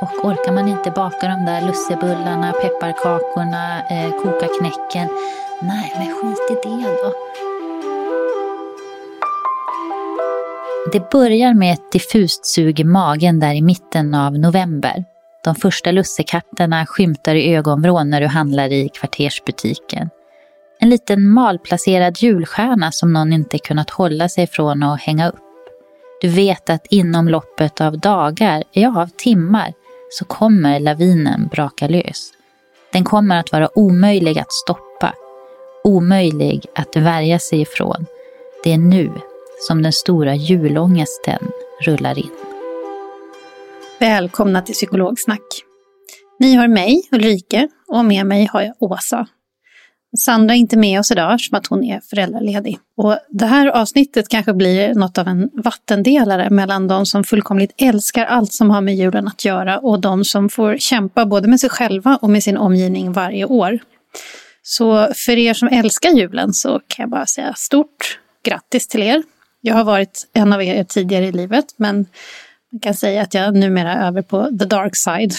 Och orkar man inte baka de där lussebullarna, pepparkakorna, eh, koka knäcken. Nej, men skit i det då. Det börjar med ett diffust sug i magen där i mitten av november. De första lussekatterna skymtar i ögonvrån när du handlar i kvartersbutiken. En liten malplacerad julstjärna som någon inte kunnat hålla sig från att hänga upp. Du vet att inom loppet av dagar, ja av timmar, så kommer lavinen braka lös. Den kommer att vara omöjlig att stoppa. Omöjlig att värja sig ifrån. Det är nu som den stora julångesten rullar in. Välkomna till Psykologsnack. Ni har mig, Ulrike, och med mig har jag Åsa. Sandra är inte med oss idag eftersom att hon är föräldraledig. Och det här avsnittet kanske blir något av en vattendelare mellan de som fullkomligt älskar allt som har med julen att göra och de som får kämpa både med sig själva och med sin omgivning varje år. Så för er som älskar julen så kan jag bara säga stort grattis till er. Jag har varit en av er tidigare i livet men man kan säga att jag numera är över på the dark side.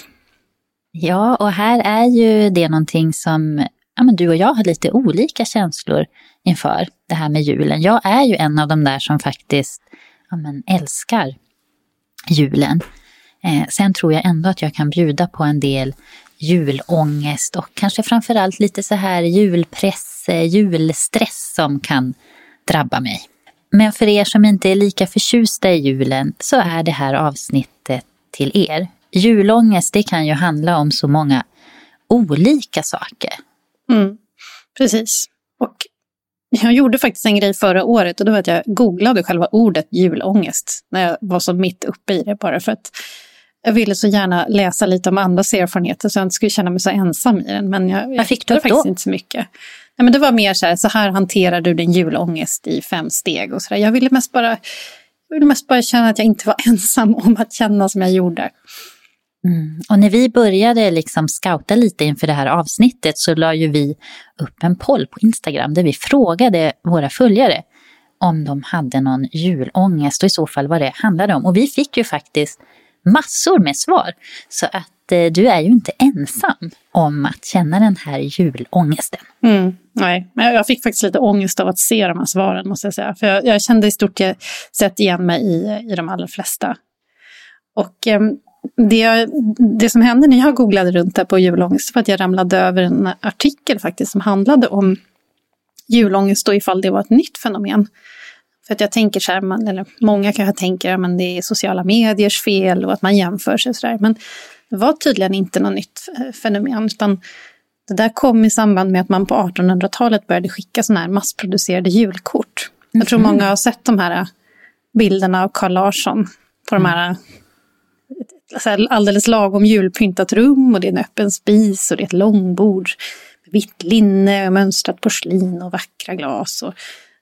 Ja, och här är ju det någonting som ja, men du och jag har lite olika känslor inför det här med julen. Jag är ju en av de där som faktiskt ja, men älskar julen. Eh, sen tror jag ändå att jag kan bjuda på en del julångest och kanske framförallt lite så här julpress, eh, julstress som kan drabba mig. Men för er som inte är lika förtjusta i julen så är det här avsnittet till er. Julångest det kan ju handla om så många olika saker. Mm, precis. Och jag gjorde faktiskt en grej förra året och det var att jag googlade själva ordet julångest när jag var så mitt uppe i det bara för att jag ville så gärna läsa lite om andras erfarenheter så jag inte skulle känna mig så ensam i den. Men jag, jag fick du då? faktiskt inte så mycket. Nej, men det var mer så här, så här hanterar du din julångest i fem steg och så där. Jag ville mest bara, jag ville mest bara känna att jag inte var ensam om att känna som jag gjorde. Mm. Och när vi började liksom scouta lite inför det här avsnittet så la ju vi upp en poll på Instagram där vi frågade våra följare om de hade någon julångest och i så fall vad det handlade om. Och vi fick ju faktiskt massor med svar. Så att eh, du är ju inte ensam om att känna den här julångesten. Mm, nej, men jag fick faktiskt lite ångest av att se de här svaren måste jag säga. För jag, jag kände i stort sett igen mig i, i de allra flesta. Och ehm, det, det som hände när jag googlade runt där på julångest var att jag ramlade över en artikel faktiskt som handlade om julångest och ifall det var ett nytt fenomen. För att jag tänker så här, man, eller många kanske tänker att det är sociala mediers fel och att man jämför sig och så där. Men det var tydligen inte något nytt eh, fenomen. Utan det där kom i samband med att man på 1800-talet började skicka sådana här massproducerade julkort. Jag tror många har sett de här bilderna av Carl Larsson på de här här alldeles lagom julpyntat rum och det är en öppen spis och det är ett långbord. Med vitt linne och mönstrat porslin och vackra glas och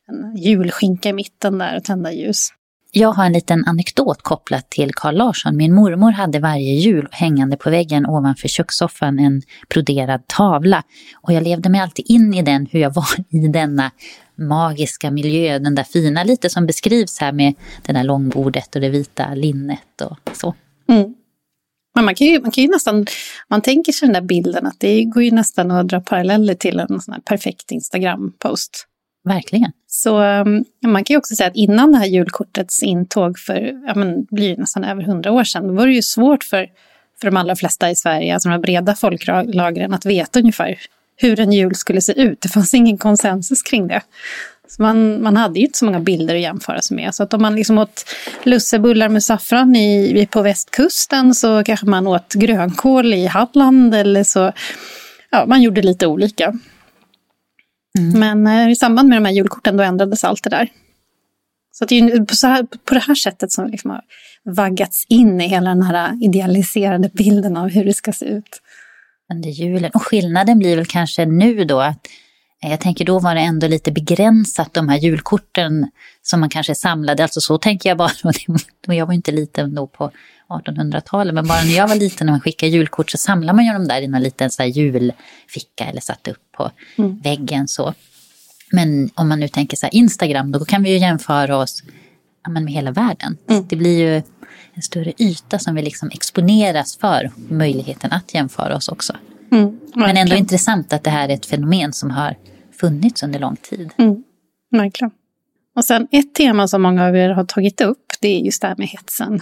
en julskinka i mitten där och tända ljus. Jag har en liten anekdot kopplat till Carl Larsson. Min mormor hade varje jul hängande på väggen ovanför kökssoffan en broderad tavla. Och jag levde mig alltid in i den, hur jag var i denna magiska miljö, den där fina, lite som beskrivs här med det där långbordet och det vita linnet och så. Mm. Men man kan, ju, man kan ju nästan, man tänker sig den där bilden att det går ju nästan att dra paralleller till en sån här perfekt Instagram-post. Verkligen. Så um, man kan ju också säga att innan det här julkortets intåg för, ja men blir nästan över hundra år sedan, då var det ju svårt för, för de allra flesta i Sverige, alltså de här breda folklagren, att veta ungefär hur en jul skulle se ut. Det fanns ingen konsensus kring det. Så man, man hade ju inte så många bilder att jämföra sig med. Så att om man liksom åt lussebullar med saffran i, på västkusten så kanske man åt grönkål i Halland eller så. Ja, man gjorde lite olika. Mm. Men eh, i samband med de här julkorten då ändrades allt det där. Så det är på, så här, på det här sättet som liksom har vaggats in i hela den här idealiserade bilden av hur det ska se ut. Under julen. Och skillnaden blir väl kanske nu då att jag tänker då var det ändå lite begränsat de här julkorten som man kanske samlade. Alltså så tänker jag bara. Jag var inte liten då på 1800-talet. Men bara när jag var liten när man skickade julkort så samlade man ju dem där i någon liten så julficka eller satte upp på mm. väggen så. Men om man nu tänker så Instagram, då kan vi ju jämföra oss ja, med hela världen. Mm. Det blir ju en större yta som vi liksom exponeras för möjligheten att jämföra oss också. Mm, Men ändå intressant att det här är ett fenomen som har funnits under lång tid. Mm, verkligen. Och sen ett tema som många av er har tagit upp, det är just det här med hetsen.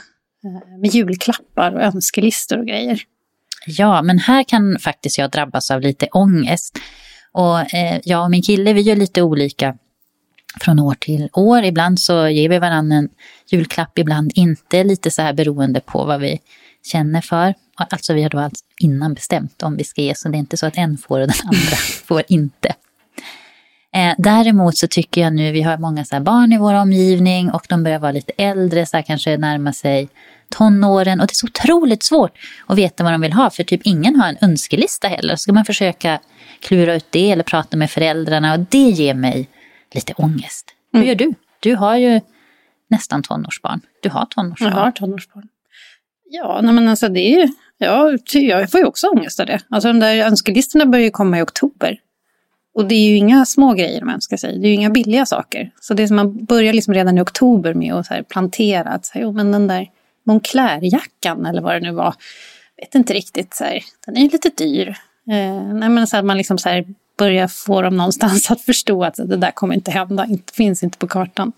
Eh, med julklappar och önskelistor och grejer. Ja, men här kan faktiskt jag drabbas av lite ångest. Och eh, jag och min kille, vi gör lite olika från år till år. Ibland så ger vi varandra en julklapp, ibland inte. Lite så här beroende på vad vi känner för. Alltså vi har då alltså innan bestämt om vi ska ge, så det är inte så att en får och den andra får inte. Eh, däremot så tycker jag nu, vi har många så barn i vår omgivning och de börjar vara lite äldre, så kanske närma sig tonåren och det är så otroligt svårt att veta vad de vill ha för typ ingen har en önskelista heller. Så ska man försöka klura ut det eller prata med föräldrarna och det ger mig lite ångest. Mm. Hur gör du? Du har ju nästan tonårsbarn. Du har tonårsbarn. Jag har tonårsbarn. Ja, nej men alltså det är ju, ja, jag får ju också ångest av det. Alltså de där önskelistorna börjar ju komma i oktober. Och det är ju inga små grejer de önskar sig. Det är ju inga billiga saker. Så det är som man börjar liksom redan i oktober med att så här plantera att så här, jo, men den där Moncler-jackan eller vad det nu var. Vet inte riktigt, så här, den är ju lite dyr. Eh, nej, men så att man liksom så här börjar få dem någonstans att förstå att det där kommer inte hända, inte, finns inte på kartan.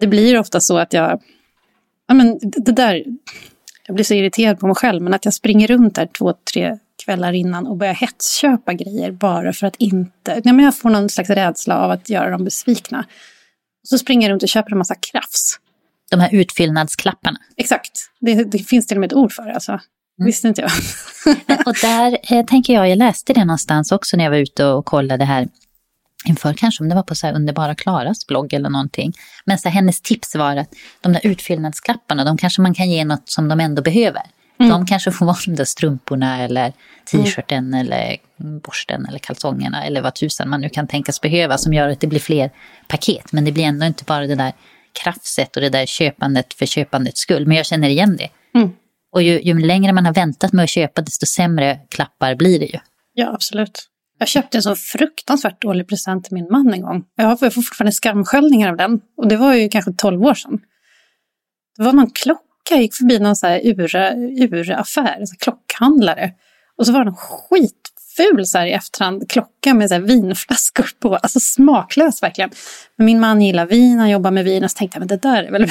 Det blir ofta så att jag, ja men det där, jag blir så irriterad på mig själv, men att jag springer runt där två, tre kvällar innan och börjar hetsköpa grejer bara för att inte, nej men jag får någon slags rädsla av att göra dem besvikna. Så springer jag runt och köper en massa krafs. De här utfyllnadsklapparna. Exakt. Det, det finns till och med ett ord för det. Alltså. Mm. visste inte jag. och där eh, tänker jag, jag läste det någonstans också när jag var ute och kollade här inför kanske om det var på så här Underbara Klaras blogg eller någonting. Men så här, hennes tips var att de där utfyllnadsklapparna, de kanske man kan ge något som de ändå behöver. Mm. De kanske får vara de där strumporna eller t-shirten mm. eller borsten eller kalsongerna eller vad tusan man nu kan tänkas behöva som gör att det blir fler paket. Men det blir ändå inte bara det där krafset och det där köpandet för köpandets skull. Men jag känner igen det. Mm. Och ju, ju längre man har väntat med att köpa, desto sämre klappar blir det ju. Ja, absolut. Jag köpte en så fruktansvärt dålig present till min man en gång. Jag får fortfarande skamsköljningar av den. Och det var ju kanske 12 år sedan. Det var någon klocka, jag gick förbi någon så här uraffär, ura klockhandlare. Och så var det någon skit ful så här i efterhand klocka med så här vinflaskor på. Alltså smaklös verkligen. Men min man gillar vin, han jobbar med vin och så tänkte jag men det där är väl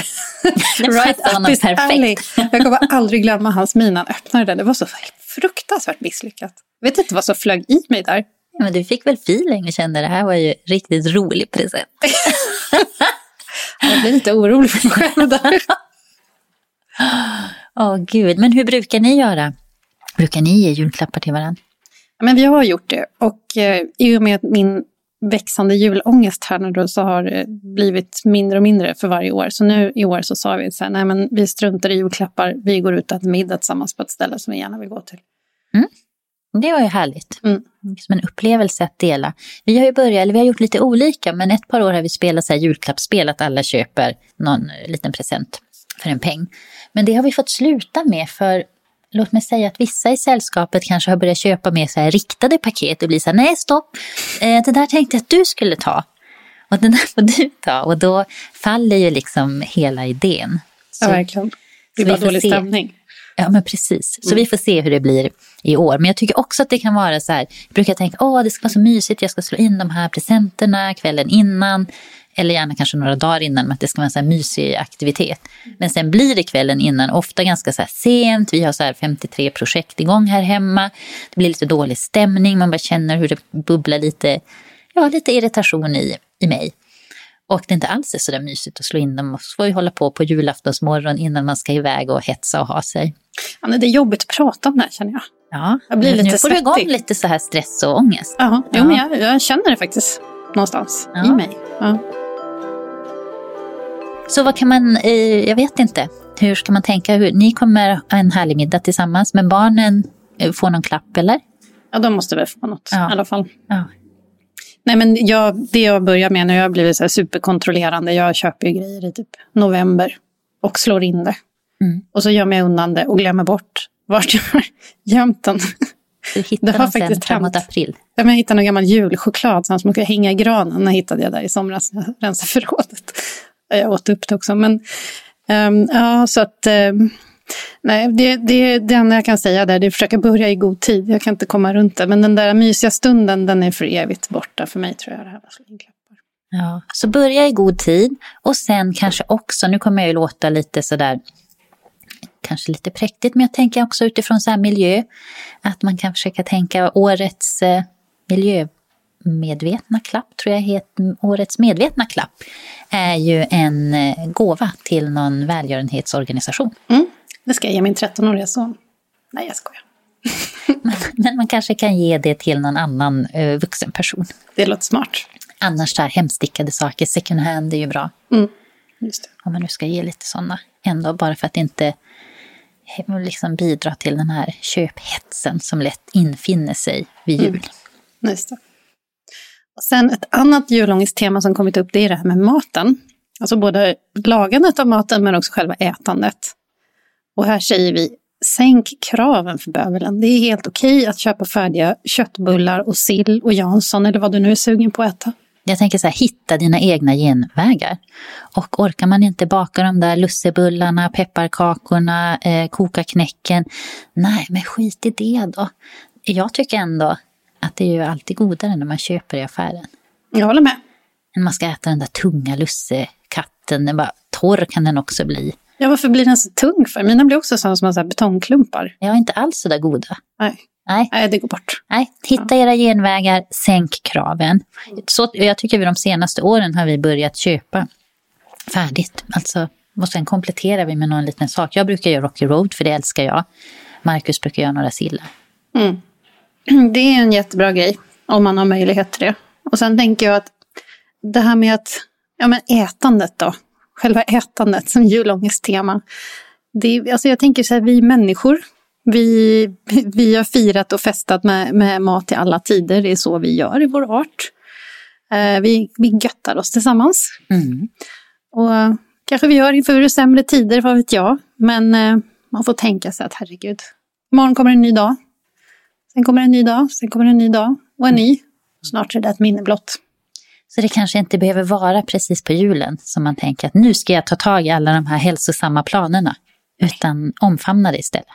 right up his alley. Jag kommer aldrig glömma hans min han öppnade den. Det var så fruktansvärt misslyckat. Jag vet inte vad som flög i mig där. Ja, men du fick väl feeling och kände det här var ju riktigt rolig present. jag blir lite orolig för mig själv där. Åh oh, gud, men hur brukar ni göra? Brukar ni ge julklappar till varandra? Men vi har gjort det och eh, i och med att min växande julångest här nu då så har det blivit mindre och mindre för varje år. Så nu i år så sa vi så här, nej men vi struntar i julklappar, vi går ut och äter middag tillsammans på ett ställe som vi gärna vill gå till. Det var ju härligt. Mm. Som en upplevelse att dela. Vi har ju börjat, eller vi har gjort lite olika, men ett par år har vi spelat så här julklappsspel, att alla köper någon eh, liten present för en peng. Men det har vi fått sluta med för Låt mig säga att vissa i sällskapet kanske har börjat köpa mer så här riktade paket och blir så här, nej stopp, eh, det där tänkte jag att du skulle ta. Och den där får du ta. Och då faller ju liksom hela idén. Ja, Så- verkligen. Det var får dålig se. stämning. Ja, men precis. Så vi får se hur det blir i år. Men jag tycker också att det kan vara så här, jag brukar tänka, åh, det ska vara så mysigt, jag ska slå in de här presenterna kvällen innan, eller gärna kanske några dagar innan, men att det ska vara en så här mysig aktivitet. Men sen blir det kvällen innan, ofta ganska så sent, vi har så här 53 projekt igång här hemma, det blir lite dålig stämning, man bara känner hur det bubblar lite, ja, lite irritation i, i mig. Och det inte alls är så där mysigt att slå in dem och så får vi hålla på på julaftonsmorgon innan man ska iväg och hetsa och ha sig. Ja, det är jobbigt att prata om det här känner jag. Ja, Jag blir nu lite får du igång lite så här stress och ångest. Jaha, jo, Ja. men jag, jag känner det faktiskt någonstans Ja. i mig. Ja. Så vad kan man, eh, jag vet inte, hur ska man tänka? Hur, ni kommer ha en härlig middag tillsammans, men barnen eh, får någon klapp eller? ja, de måste väl få något Ja. i alla fall. Ja. Nej, men jag, det jag börjar med nu, jag har blivit så superkontrollerande. Jag köper ju grejer i typ november och slår in det. Mm. Och så gömmer jag undan det och glömmer bort vart jag har gömt den. Du hittar Det har dem sen faktiskt framåt hänt. april. Ja, men Jag hittade någon gammal julchoklad som kunde hänga i granen. Den hittade jag där i somras när jag rensade förrådet. Jag åt upp det också. Men um, ja, så att... um, nej, det, det, det enda jag kan säga där det är att försöka börja i god tid. Jag kan inte komma runt det. Men den där mysiga stunden, den är för evigt borta för mig tror jag. Det här. Ja, så börja i god tid och sen kanske också, nu kommer jag ju låta lite sådär, kanske lite präktigt, men jag tänker också utifrån så här miljö, att man kan försöka tänka årets eh, miljömedvetna klapp, tror jag heter, årets medvetna klapp, är ju en eh, gåva till någon välgörenhetsorganisation. Mm, det ska jag ge min 13-åriga son. Nej, jag skojar. Men, man kanske kan ge det till någon annan eh, vuxen person. Det låter smart. Annars så här hemstickade saker, second hand är ju bra. Mm, just det. om man nu ska ge lite sådana ändå, bara för att inte liksom bidra till den här köphetsen som lätt infinner sig vid jul. Just det. Sen ett annat julångesttema som kommit upp det är det här med maten. Alltså både lagandet av maten men också själva ätandet. Och här säger vi sänk kraven för bövelen. Det är helt okej att köpa färdiga köttbullar och sill och Jansson eller vad du nu är sugen på att äta. Jag tänker så här, hitta dina egna genvägar. Och orkar man inte baka de där lussebullarna, pepparkakorna, eh, koka knäcken, nej men skit i det då. Jag tycker ändå att det är ju alltid godare när man köper i affären. Jag håller med. Än man ska äta den där tunga lussekatten, den bara, torr kan den också bli. Ja, varför blir den så tung för? Mina blir också sådana som har så här betongklumpar. Jag är inte alls så där goda. Nej. Nej, Nej, det går bort. Nej, hitta era genvägar, sänk kraven. Så, jag tycker vi de senaste åren har vi börjat köpa färdigt. Alltså, och sen kompletterar vi med någon liten sak. Jag brukar göra Rocky Road, för det älskar jag. Marcus brukar göra några sillar. Det är en jättebra grej om man har möjlighet till det. Och sen tänker jag att det här med att, ja men ätandet då, själva ätandet som julångesttema. Det, alltså jag tänker så här, vi människor, vi, vi har firat och festat med, med mat i alla tider, det är så vi gör i vår art. Eh, vi, vi göttar oss tillsammans. Mm. Och kanske vi gör inför sämre tider, vad vet jag. Men eh, man får tänka sig att herregud, imorgon kommer en ny dag. Sen kommer en ny dag, sen kommer en ny dag och en ny. Snart är det ett minne blott. Så det kanske inte behöver vara precis på julen som man tänker att nu ska jag ta tag i alla de här hälsosamma planerna. Utan omfamna det istället.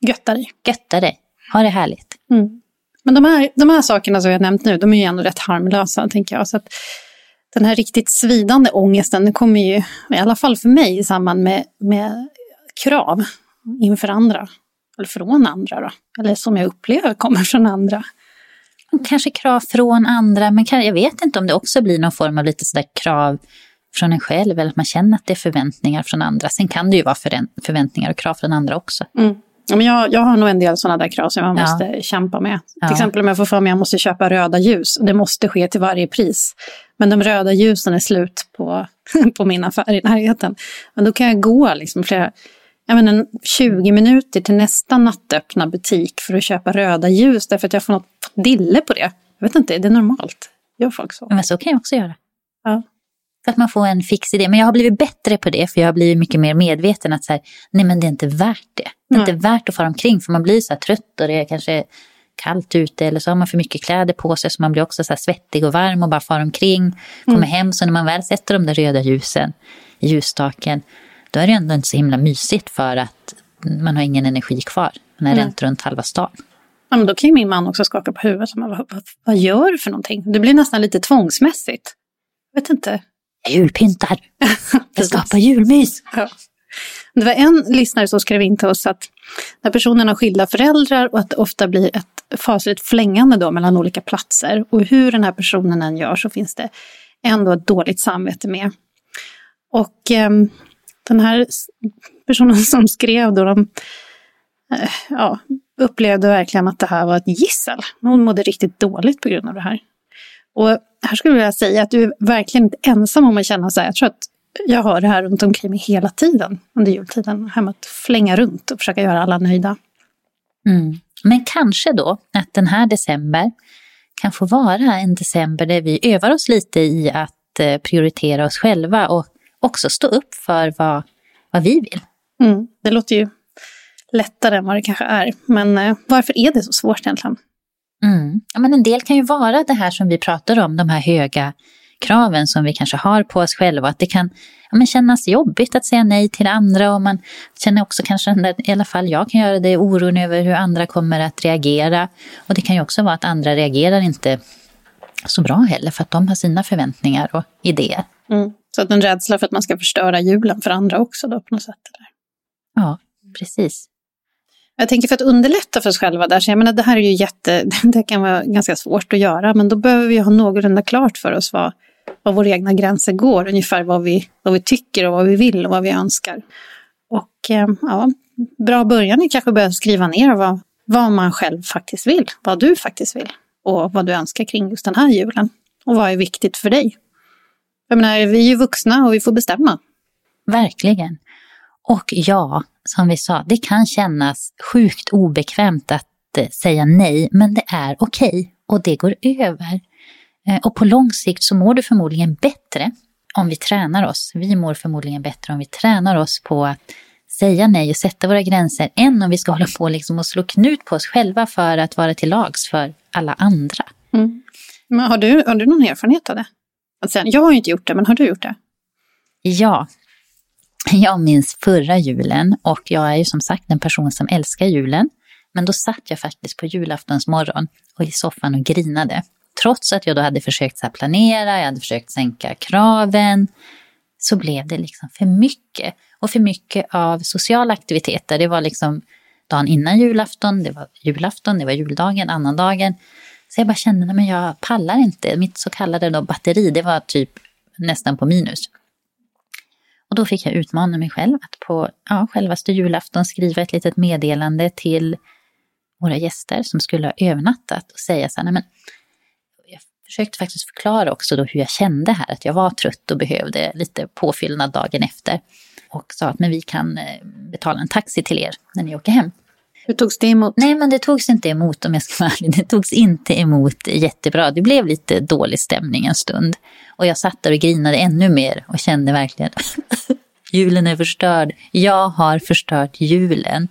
Götta dig. Götta dig, ha det härligt. Mm. Men de här, de här sakerna som jag nämnt nu, de är ju ändå rätt harmlösa, tänker jag. Så att den här riktigt svidande ångesten, den kommer ju, i alla fall för mig, i samband med, med krav inför andra. Eller från andra då. Eller som jag upplever kommer från andra. Kanske krav från andra, men kan, jag vet inte om det också blir någon form av lite sådär krav från en själv, eller att man känner att det är förväntningar från andra. Sen kan det ju vara förvän- förväntningar och krav från andra också. Mm. Ja, men jag, jag har nog en del sådana där krav som jag måste ja. kämpa med. Ja. Till exempel om jag får för mig att jag måste köpa röda ljus. Det måste ske till varje pris. Men de röda ljusen är slut på, på min affär i närheten. Men då kan jag gå liksom flera, jag menar, 20 minuter till nästa nattöppna butik för att köpa röda ljus. Därför att jag får något dille på det. Jag vet inte, är det normalt? Gör folk så? Men så kan jag också göra. Ja. Så att man får en fix idé. Men jag har blivit bättre på det, för jag har blivit mycket mer medveten att så här, nej men det är inte värt det. Det är nej. inte värt att fara omkring, för man blir så här trött och det är kanske kallt ute eller så har man för mycket kläder på sig så man blir också så svettig och varm och bara far omkring. Kommer mm. hem, så när man väl sätter de där röda ljusen i ljusstaken, då är det ändå inte så himla mysigt för att man har ingen energi kvar. Man är mm. ränt runt halva stan. Ja, men då kan ju min man också skaka på huvudet. Vad, vad, vad gör du för någonting? Det blir nästan lite tvångsmässigt. Jag vet inte julpyntar. Det skapar julmys. Ja. Det var en lyssnare som skrev in till oss att när personen har skilda föräldrar och att det ofta blir ett fasligt flängande då mellan olika platser och hur den här personen än gör så finns det ändå ett dåligt samvete med. Och eh, den här personen som skrev då, de, eh, ja, upplevde verkligen att det här var ett gissel. Hon mådde riktigt dåligt på grund av det här. Och här skulle jag vilja säga att du är verkligen inte ensam om att känna så här. Jag tror att jag har det här runt omkring mig hela tiden under jultiden. Hemma att flänga runt och försöka göra alla nöjda. Mm. Men kanske då att den här december kan få vara en december där vi övar oss lite i att eh, prioritera oss själva och också stå upp för vad, vad vi vill. Mm. Det låter ju lättare än vad det kanske är. Men eh, varför är det så svårt egentligen? Mm. Ja, men en del kan ju vara det här som vi pratar om, de här höga kraven som vi kanske har på oss själva. Att det kan ja, men kännas jobbigt att säga nej till andra och man känner också kanske, där, i alla fall jag kan göra det, oron över hur andra kommer att reagera. Och det kan ju också vara att andra reagerar inte så bra heller för att de har sina förväntningar och idéer. Mm. Så att en rädsla för att man ska förstöra julen för andra också då på något sätt? Eller? Ja, precis. Jag tänker för att underlätta för oss själva där, så jag menar det här är ju jätte, det kan vara ganska svårt att göra, men då behöver vi ha någorlunda klart för oss vad, vad våra egna gränser går, ungefär vad vi, vad vi tycker och vad vi vill och vad vi önskar. Och eh, ja, bra början är kanske att börja skriva ner vad, vad man själv faktiskt vill, vad du faktiskt vill och vad du önskar kring just den här julen. Och vad är viktigt för dig? Jag menar, vi är ju vuxna och vi får bestämma. Verkligen. Och ja, som vi sa, det kan kännas sjukt obekvämt att eh, säga nej, men det är okej okay och det går över. Eh, och på lång sikt så mår du förmodligen bättre om vi tränar oss. Vi mår förmodligen bättre om vi tränar oss på att säga nej och sätta våra gränser än om vi ska hålla på liksom och slå knut på oss själva för att vara till lags för alla andra. Mm. Men har, du, har du någon erfarenhet av det? Jag har inte gjort det, men har du gjort det? Ja, jag minns förra julen och jag är ju som sagt en person som älskar julen. Men då satt jag faktiskt på julaftonsmorgon och i soffan och grinade. Trots att jag då hade försökt så planera, jag hade försökt sänka kraven, så blev det liksom för mycket. Och för mycket av sociala aktiviteter. Det var liksom dagen innan julafton, det var julafton, det var juldagen, annandagen. Så jag bara kände, nej men jag pallar inte. Mitt så kallade då batteri, det var typ nästan på minus. Och då fick jag utmana mig själv att på ja, självaste julafton skriva ett litet meddelande till våra gäster som skulle ha övernattat och säga så här, nej men jag försökte faktiskt förklara också då hur jag kände här, att jag var trött och behövde lite påfyllnad dagen efter. Och sa att men vi kan eh, betala en taxi till er när ni åker hem. Hur togs det emot? Nej, men det togs inte emot om jag ska vara ärlig. Det togs inte emot jättebra. Det blev lite dålig stämning en stund. Och jag satt där och grinade ännu mer och kände verkligen julen är förstörd. Jag har förstört julen.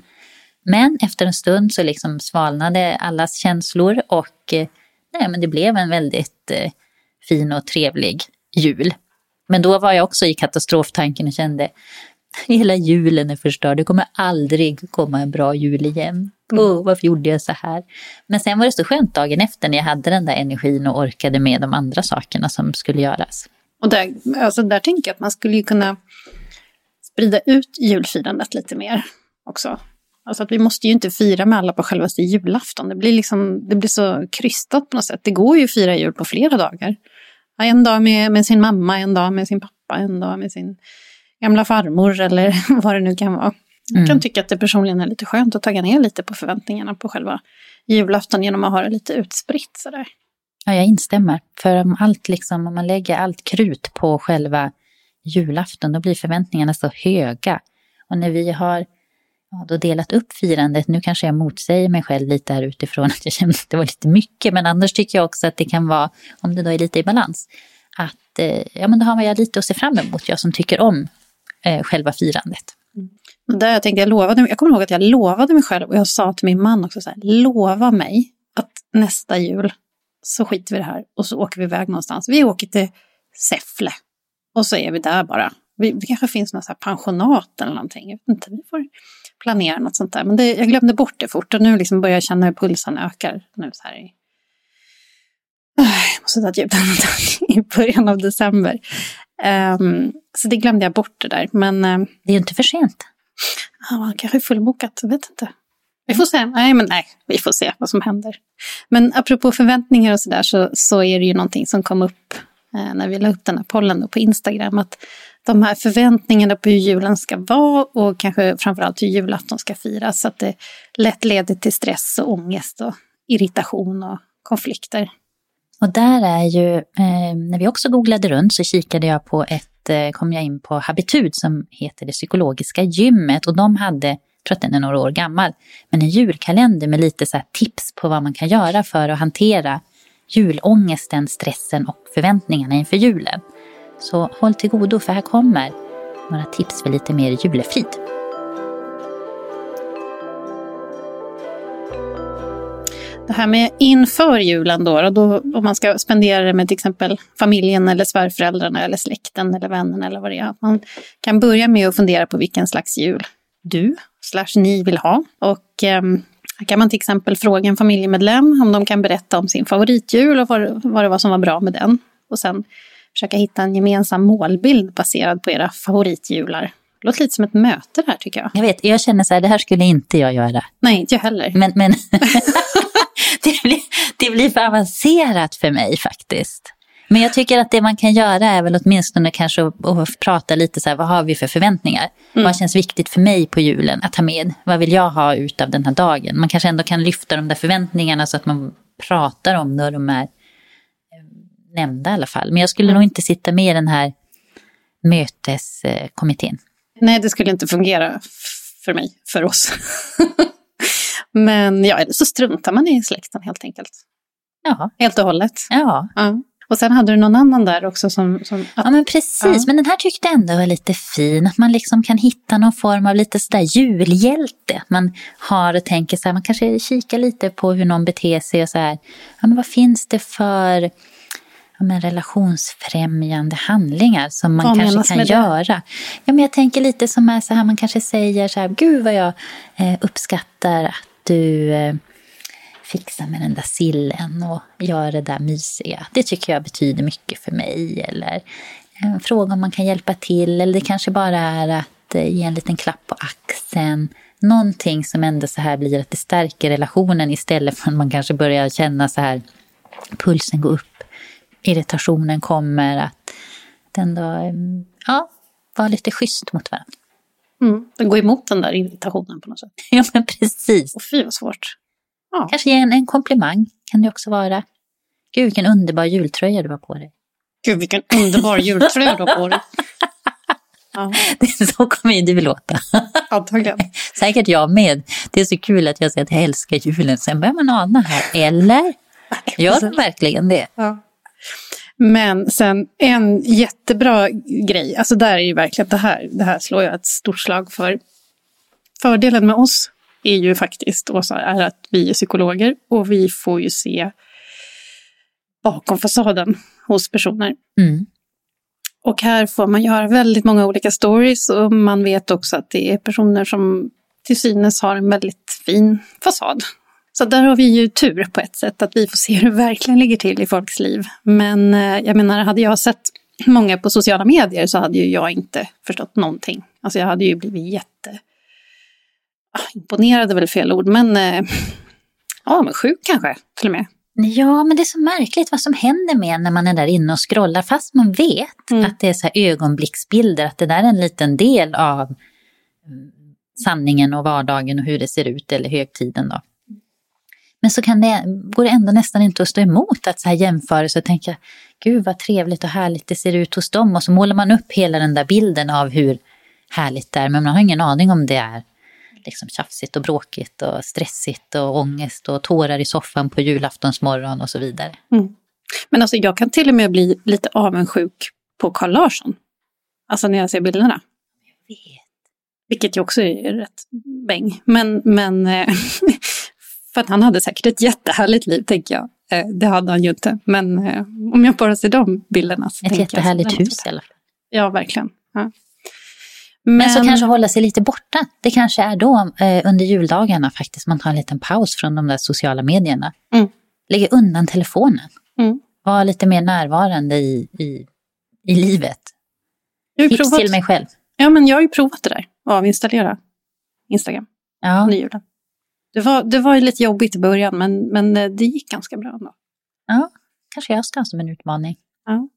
Men efter en stund så liksom svalnade allas känslor och eh, nej, men det blev en väldigt eh, fin och trevlig jul. Men då var jag också i katastroftanken och kände hela julen är förstörd, det kommer aldrig komma en bra jul igen. Mm. Oh, varför gjorde jag så här? Men sen var det så skönt dagen efter när jag hade den där energin och orkade med de andra sakerna som skulle göras. Och där, alltså där tänker jag att man skulle ju kunna sprida ut julfirandet lite mer också. Alltså att vi måste ju inte fira med alla på självaste julafton. Det blir, liksom, det blir så krystat på något sätt. Det går ju att fira jul på flera dagar. En dag med, med sin mamma, en dag med sin pappa, en dag med sin gamla farmor eller vad det nu kan vara. Jag kan Mm. tycka att det personligen är lite skönt att tagga ner lite på förväntningarna på själva julafton genom att ha det lite utspritt sådär. Ja, jag instämmer. För om, allt liksom, om man lägger allt krut på själva julafton, då blir förväntningarna så höga. Och när vi har ja, då delat upp firandet, nu kanske jag motsäger mig själv lite här utifrån att jag kände att det var lite mycket, men annars tycker jag också att det kan vara, om det då är lite i balans, att eh, ja, men då har man lite att se fram emot, jag som tycker om eh, själva firandet. Mm. Där jag, tänkte, jag, lovade, jag kommer ihåg att jag lovade mig själv och jag sa till min man också så här, lova mig att nästa jul så skiter vi i det här och så åker vi iväg någonstans. Vi åker till Säffle och så är vi där bara. Vi, det kanske finns något så här pensionat eller någonting. Jag vet inte, vi får planera något sånt där. Men det, jag glömde bort det fort och nu liksom börjar jag känna hur pulsen ökar. Nu så här i... Öh, jag måste ta ett djupt andetag i början av december. Ehm, så det glömde jag bort det där. Men ehm, Det är ju inte för sent. Ja, man kanske är fullbokat, jag vet inte. Vi får se. Nej, men nej, vi får se vad som händer. Men apropå förväntningar och sådär så, så är det ju någonting som kom upp eh, när vi la upp den här pollen på Instagram. Att de här förväntningarna på hur julen ska vara och kanske framförallt hur julafton ska firas. Så att det lätt leder till stress och ångest och irritation och konflikter. Och där är ju, eh, när vi också googlade runt så kikade jag på ett, eh, kom jag in på Habitud som heter det psykologiska gymmet och de hade, jag tror att den är några år gammal, men en julkalender med lite så här tips på vad man kan göra för att hantera julångesten, stressen och förväntningarna inför julen. Så håll till godo för här kommer några tips för lite mer julefrid. Det här med inför julen då, och då, om man ska spendera det med till exempel familjen eller svärföräldrarna eller släkten eller vännerna eller vad det är. Man kan börja med att fundera på vilken slags jul du slash ni vill ha. Och här kan man till exempel fråga en familjemedlem om de kan berätta om sin favoritjul och vad, vad det var som var bra med den. Och sen försöka hitta en gemensam målbild baserad på era favoritjular. Det låter lite som ett möte där tycker jag. Jag vet, jag känner så här, det här skulle inte jag göra. Nej, inte jag heller. Men, men det, blir, det blir för avancerat för mig faktiskt. Men jag tycker att det man kan göra är väl åtminstone kanske att, att prata lite så här, vad har vi för förväntningar? Vad känns viktigt för mig på julen att ta med? Vad vill jag ha ut av den här dagen? Man kanske ändå kan lyfta de där förväntningarna så att man pratar om och de är eh, nämnda i alla fall. Men jag skulle nog inte sitta med i den här möteskommittén. Nej, det skulle inte fungera för mig, för oss. Men ja, eller så struntar man i släkten helt enkelt. Ja, Helt och hållet. ja. Ja. Och sen hade du någon annan där också som... som att, Ja men precis, Ja. men den här tyckte jag ändå var lite fin. Att man liksom kan hitta någon form av lite sådär julhjälte. Man har och tänker så här, man kanske kikar lite på hur någon beter sig och så här. Ja men vad finns det för ja, men relationsfrämjande handlingar som man Vad kanske kan göra? Ja men jag tänker lite som är så här, man kanske säger så här, gud vad jag eh, uppskattar att du eh, fixar fixa med den där sillen och göra det där mysiga. Det tycker jag betyder mycket för mig. Eller en fråga om man kan hjälpa till. Eller det kanske bara är att eh, ge en liten klapp på axeln. Någonting som ändå så här blir att det stärker relationen istället för att man kanske börjar känna så här pulsen går upp, irritationen kommer. Att den då, ja, vara lite schysst mot varandra mm, det går emot den där irritationen på något sätt. Ja, men precis. Och fy vad svårt. Ja. Kanske ge en, en komplimang kan det också vara. Gud, vilken underbar jultröja du har på dig. Gud, vilken underbar jultröja du har på dig. Ja, Så kommer ju du låta. antagligen. Säkert jag med. Det är så kul att jag säger att jag älskar julen. Sen börjar man ana här. Eller? Gör de verkligen det? Ja. Men sen en jättebra grej, alltså där är ju verkligen det här, det här slår jag ett stort slag för. Fördelen med oss är ju faktiskt, Åsa, är att vi är psykologer och vi får ju se bakom fasaden hos personer. Mm. Och här får man göra väldigt många olika stories och man vet också att det är personer som till synes har en väldigt fin fasad. Så där har vi ju tur på ett sätt, att vi får se hur det verkligen ligger till i folks liv. Men eh, jag menar, hade jag sett många på sociala medier så hade ju jag inte förstått någonting. Alltså jag hade ju blivit jätte... Ah, imponerad är väl fel ord, men... Eh, ja, men sjuk kanske, till och med. Ja, men det är så märkligt vad som händer med när man är där inne och scrollar. Fast man vet Mm. att det är så här ögonblicksbilder, att det där är en liten del av mm, sanningen och vardagen och hur det ser ut eller högtiden då. Men så kan det, går det ändå nästan inte att stå emot att så här jämföra och tänka, gud vad trevligt och härligt det ser ut hos dem. Och så målar man upp hela den där bilden av hur härligt det är, men man har ingen aning om det är liksom tjafsigt och bråkigt och stressigt och ångest och tårar i soffan på julaftonsmorgon och så vidare. Mm. Men alltså jag kan till och med bli lite avundsjuk på Carl Larsson. Alltså när jag ser bilderna. Jag vet. Vilket ju också är rätt bäng. Men, men eh, för att han hade säkert ett jättehärligt liv, tänker jag. Eh, det hade han ju inte. Men eh, om jag bara ser de bilderna. Så ett jättehärligt jag, hus i alla fall. Ja, verkligen. Ja. Men, Men, så kanske hålla sig lite borta. Det kanske är då eh, under juldagarna faktiskt man tar en liten paus från de där sociala medierna. Mm. Lägga undan telefonen. Mm. Vara lite mer närvarande i, i, i livet. Tips provat. till mig själv. Ja, men jag har ju provat det där. Avinstallera Instagram. Ja. Under julen. Det var, det var lite jobbigt i början, men, men eh, det gick ganska bra ändå. Ja, kanske jag ska ha som en utmaning. Ja.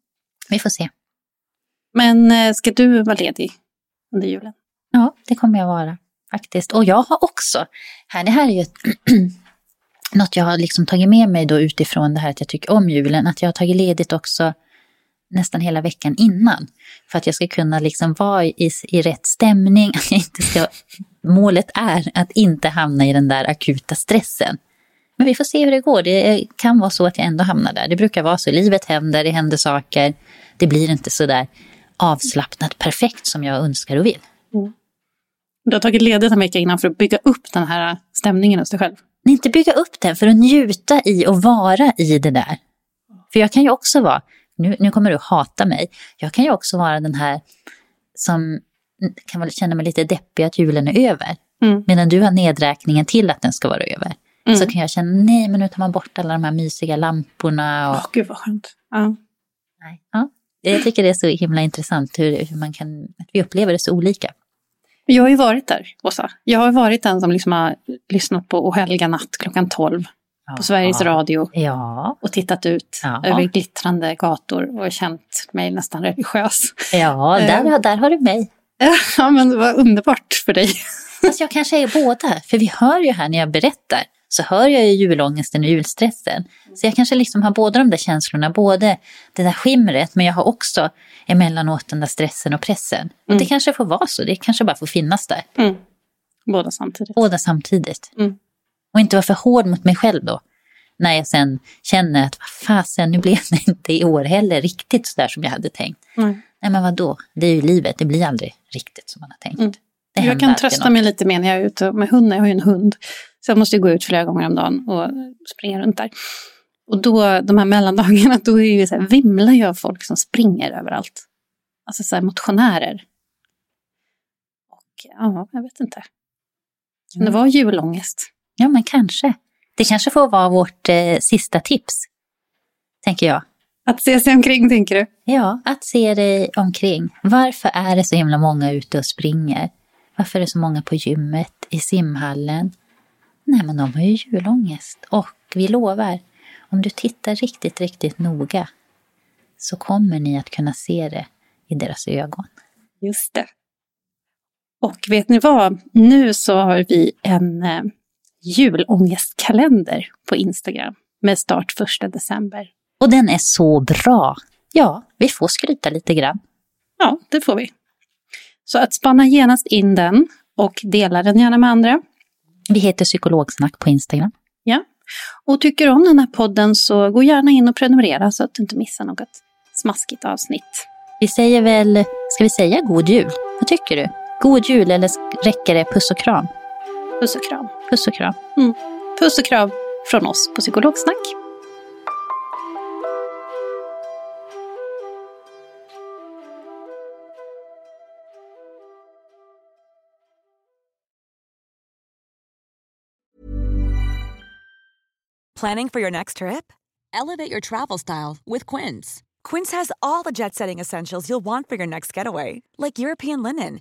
Vi får se. Men eh, ska du vara ledig under julen? Ja, det kommer jag vara faktiskt. Och jag har också, här, det här är ju ett, något jag har liksom tagit med mig då utifrån det här att jag tycker om julen, att jag har tagit ledigt också nästan hela veckan innan. För att jag ska kunna liksom vara i, i rätt stämning, att jag inte ska, målet är att inte hamna i den där akuta stressen. Men vi får se hur det går. Det kan vara så att jag ändå hamnar där. Det brukar vara så. Livet händer, det händer saker. Det blir inte så där avslappnat perfekt som jag önskar och vill. Mm. Du har tagit ledigt en vecka innan för att bygga upp den här stämningen hos dig själv? Nej, inte bygga upp den, för att njuta i och vara i det där. För jag kan ju också vara, nu, nu kommer du hata mig, jag kan ju också vara den här som kan väl känna mig lite deppig att julen är över. Mm. Medan du har nedräkningen till att den ska vara över. Mm. Så kan jag känna, nej men nu tar man bort alla de här mysiga lamporna. Och... oh, gud vad skönt. Ja. Nej. Ja. Jag tycker det är så himla intressant hur, hur man kan, att vi upplever det så olika. Jag har ju varit där, Åsa. Jag har varit den som liksom har lyssnat på O helga natt klockan 12 ja, på Sveriges Radio. Ja. Och tittat ut ja. över glittrande gator och känt mig nästan religiös. Ja, där, eh. där har du mig. Ja, men det var underbart för dig. Fast jag kanske är båda, för vi hör ju här när jag berättar så hör jag ju julångesten och julstressen. Så jag kanske liksom har båda de där känslorna, både det där skimret men jag har också emellanåt den där stressen och pressen. Mm. Och det kanske får vara så, det kanske bara får finnas där. Mm. Båda samtidigt. Båda samtidigt. Mm. Och inte vara för hård mot mig själv då. När jag sen känner att vad fasen, nu blev det inte i år heller riktigt så där som jag hade tänkt. Nej men vad då? det är ju livet, det blir aldrig riktigt som man har tänkt. Mm. Jag kan trösta mig lite mer när jag är ute med hunden, jag har ju en hund. Så jag måste gå ut flera gånger om dagen och springa runt där. Och då, de här mellandagarna, då är det så här, vimlar ju av folk som springer överallt. Alltså så här motionärer. Och ja, jag vet inte. Kan det vara julångest? Ja, men kanske. Det kanske får vara vårt eh, sista tips, tänker jag. Att se sig omkring, tänker du? Ja, att se dig omkring. Varför är det så himla många ute och springer? Varför är det så många på gymmet, i simhallen? Nej, men de har ju julångest. Och vi lovar, om du tittar riktigt, riktigt noga så kommer ni att kunna se det i deras ögon. Just det. Och vet ni vad? Nu så har vi en eh, julångestkalender på Instagram med start första december. Och den är så bra. Ja, vi får skryta lite grann. Ja, det får vi. Så att spana genast in den och dela den gärna med andra. Vi heter Psykologsnack på Instagram. Ja, och tycker du om den här podden så gå gärna in och prenumerera så att du inte missar något smaskigt avsnitt. Vi säger väl, ska vi säga god jul? Vad tycker du? God jul eller räcker det puss och kram? Puss och kram. Puss och kram. Mm. Puss och kram från oss på Psykologsnack. Planning for your next trip? Elevate your travel style with Quince. Quince has all the jet setting essentials you'll want for your next getaway, like European linen,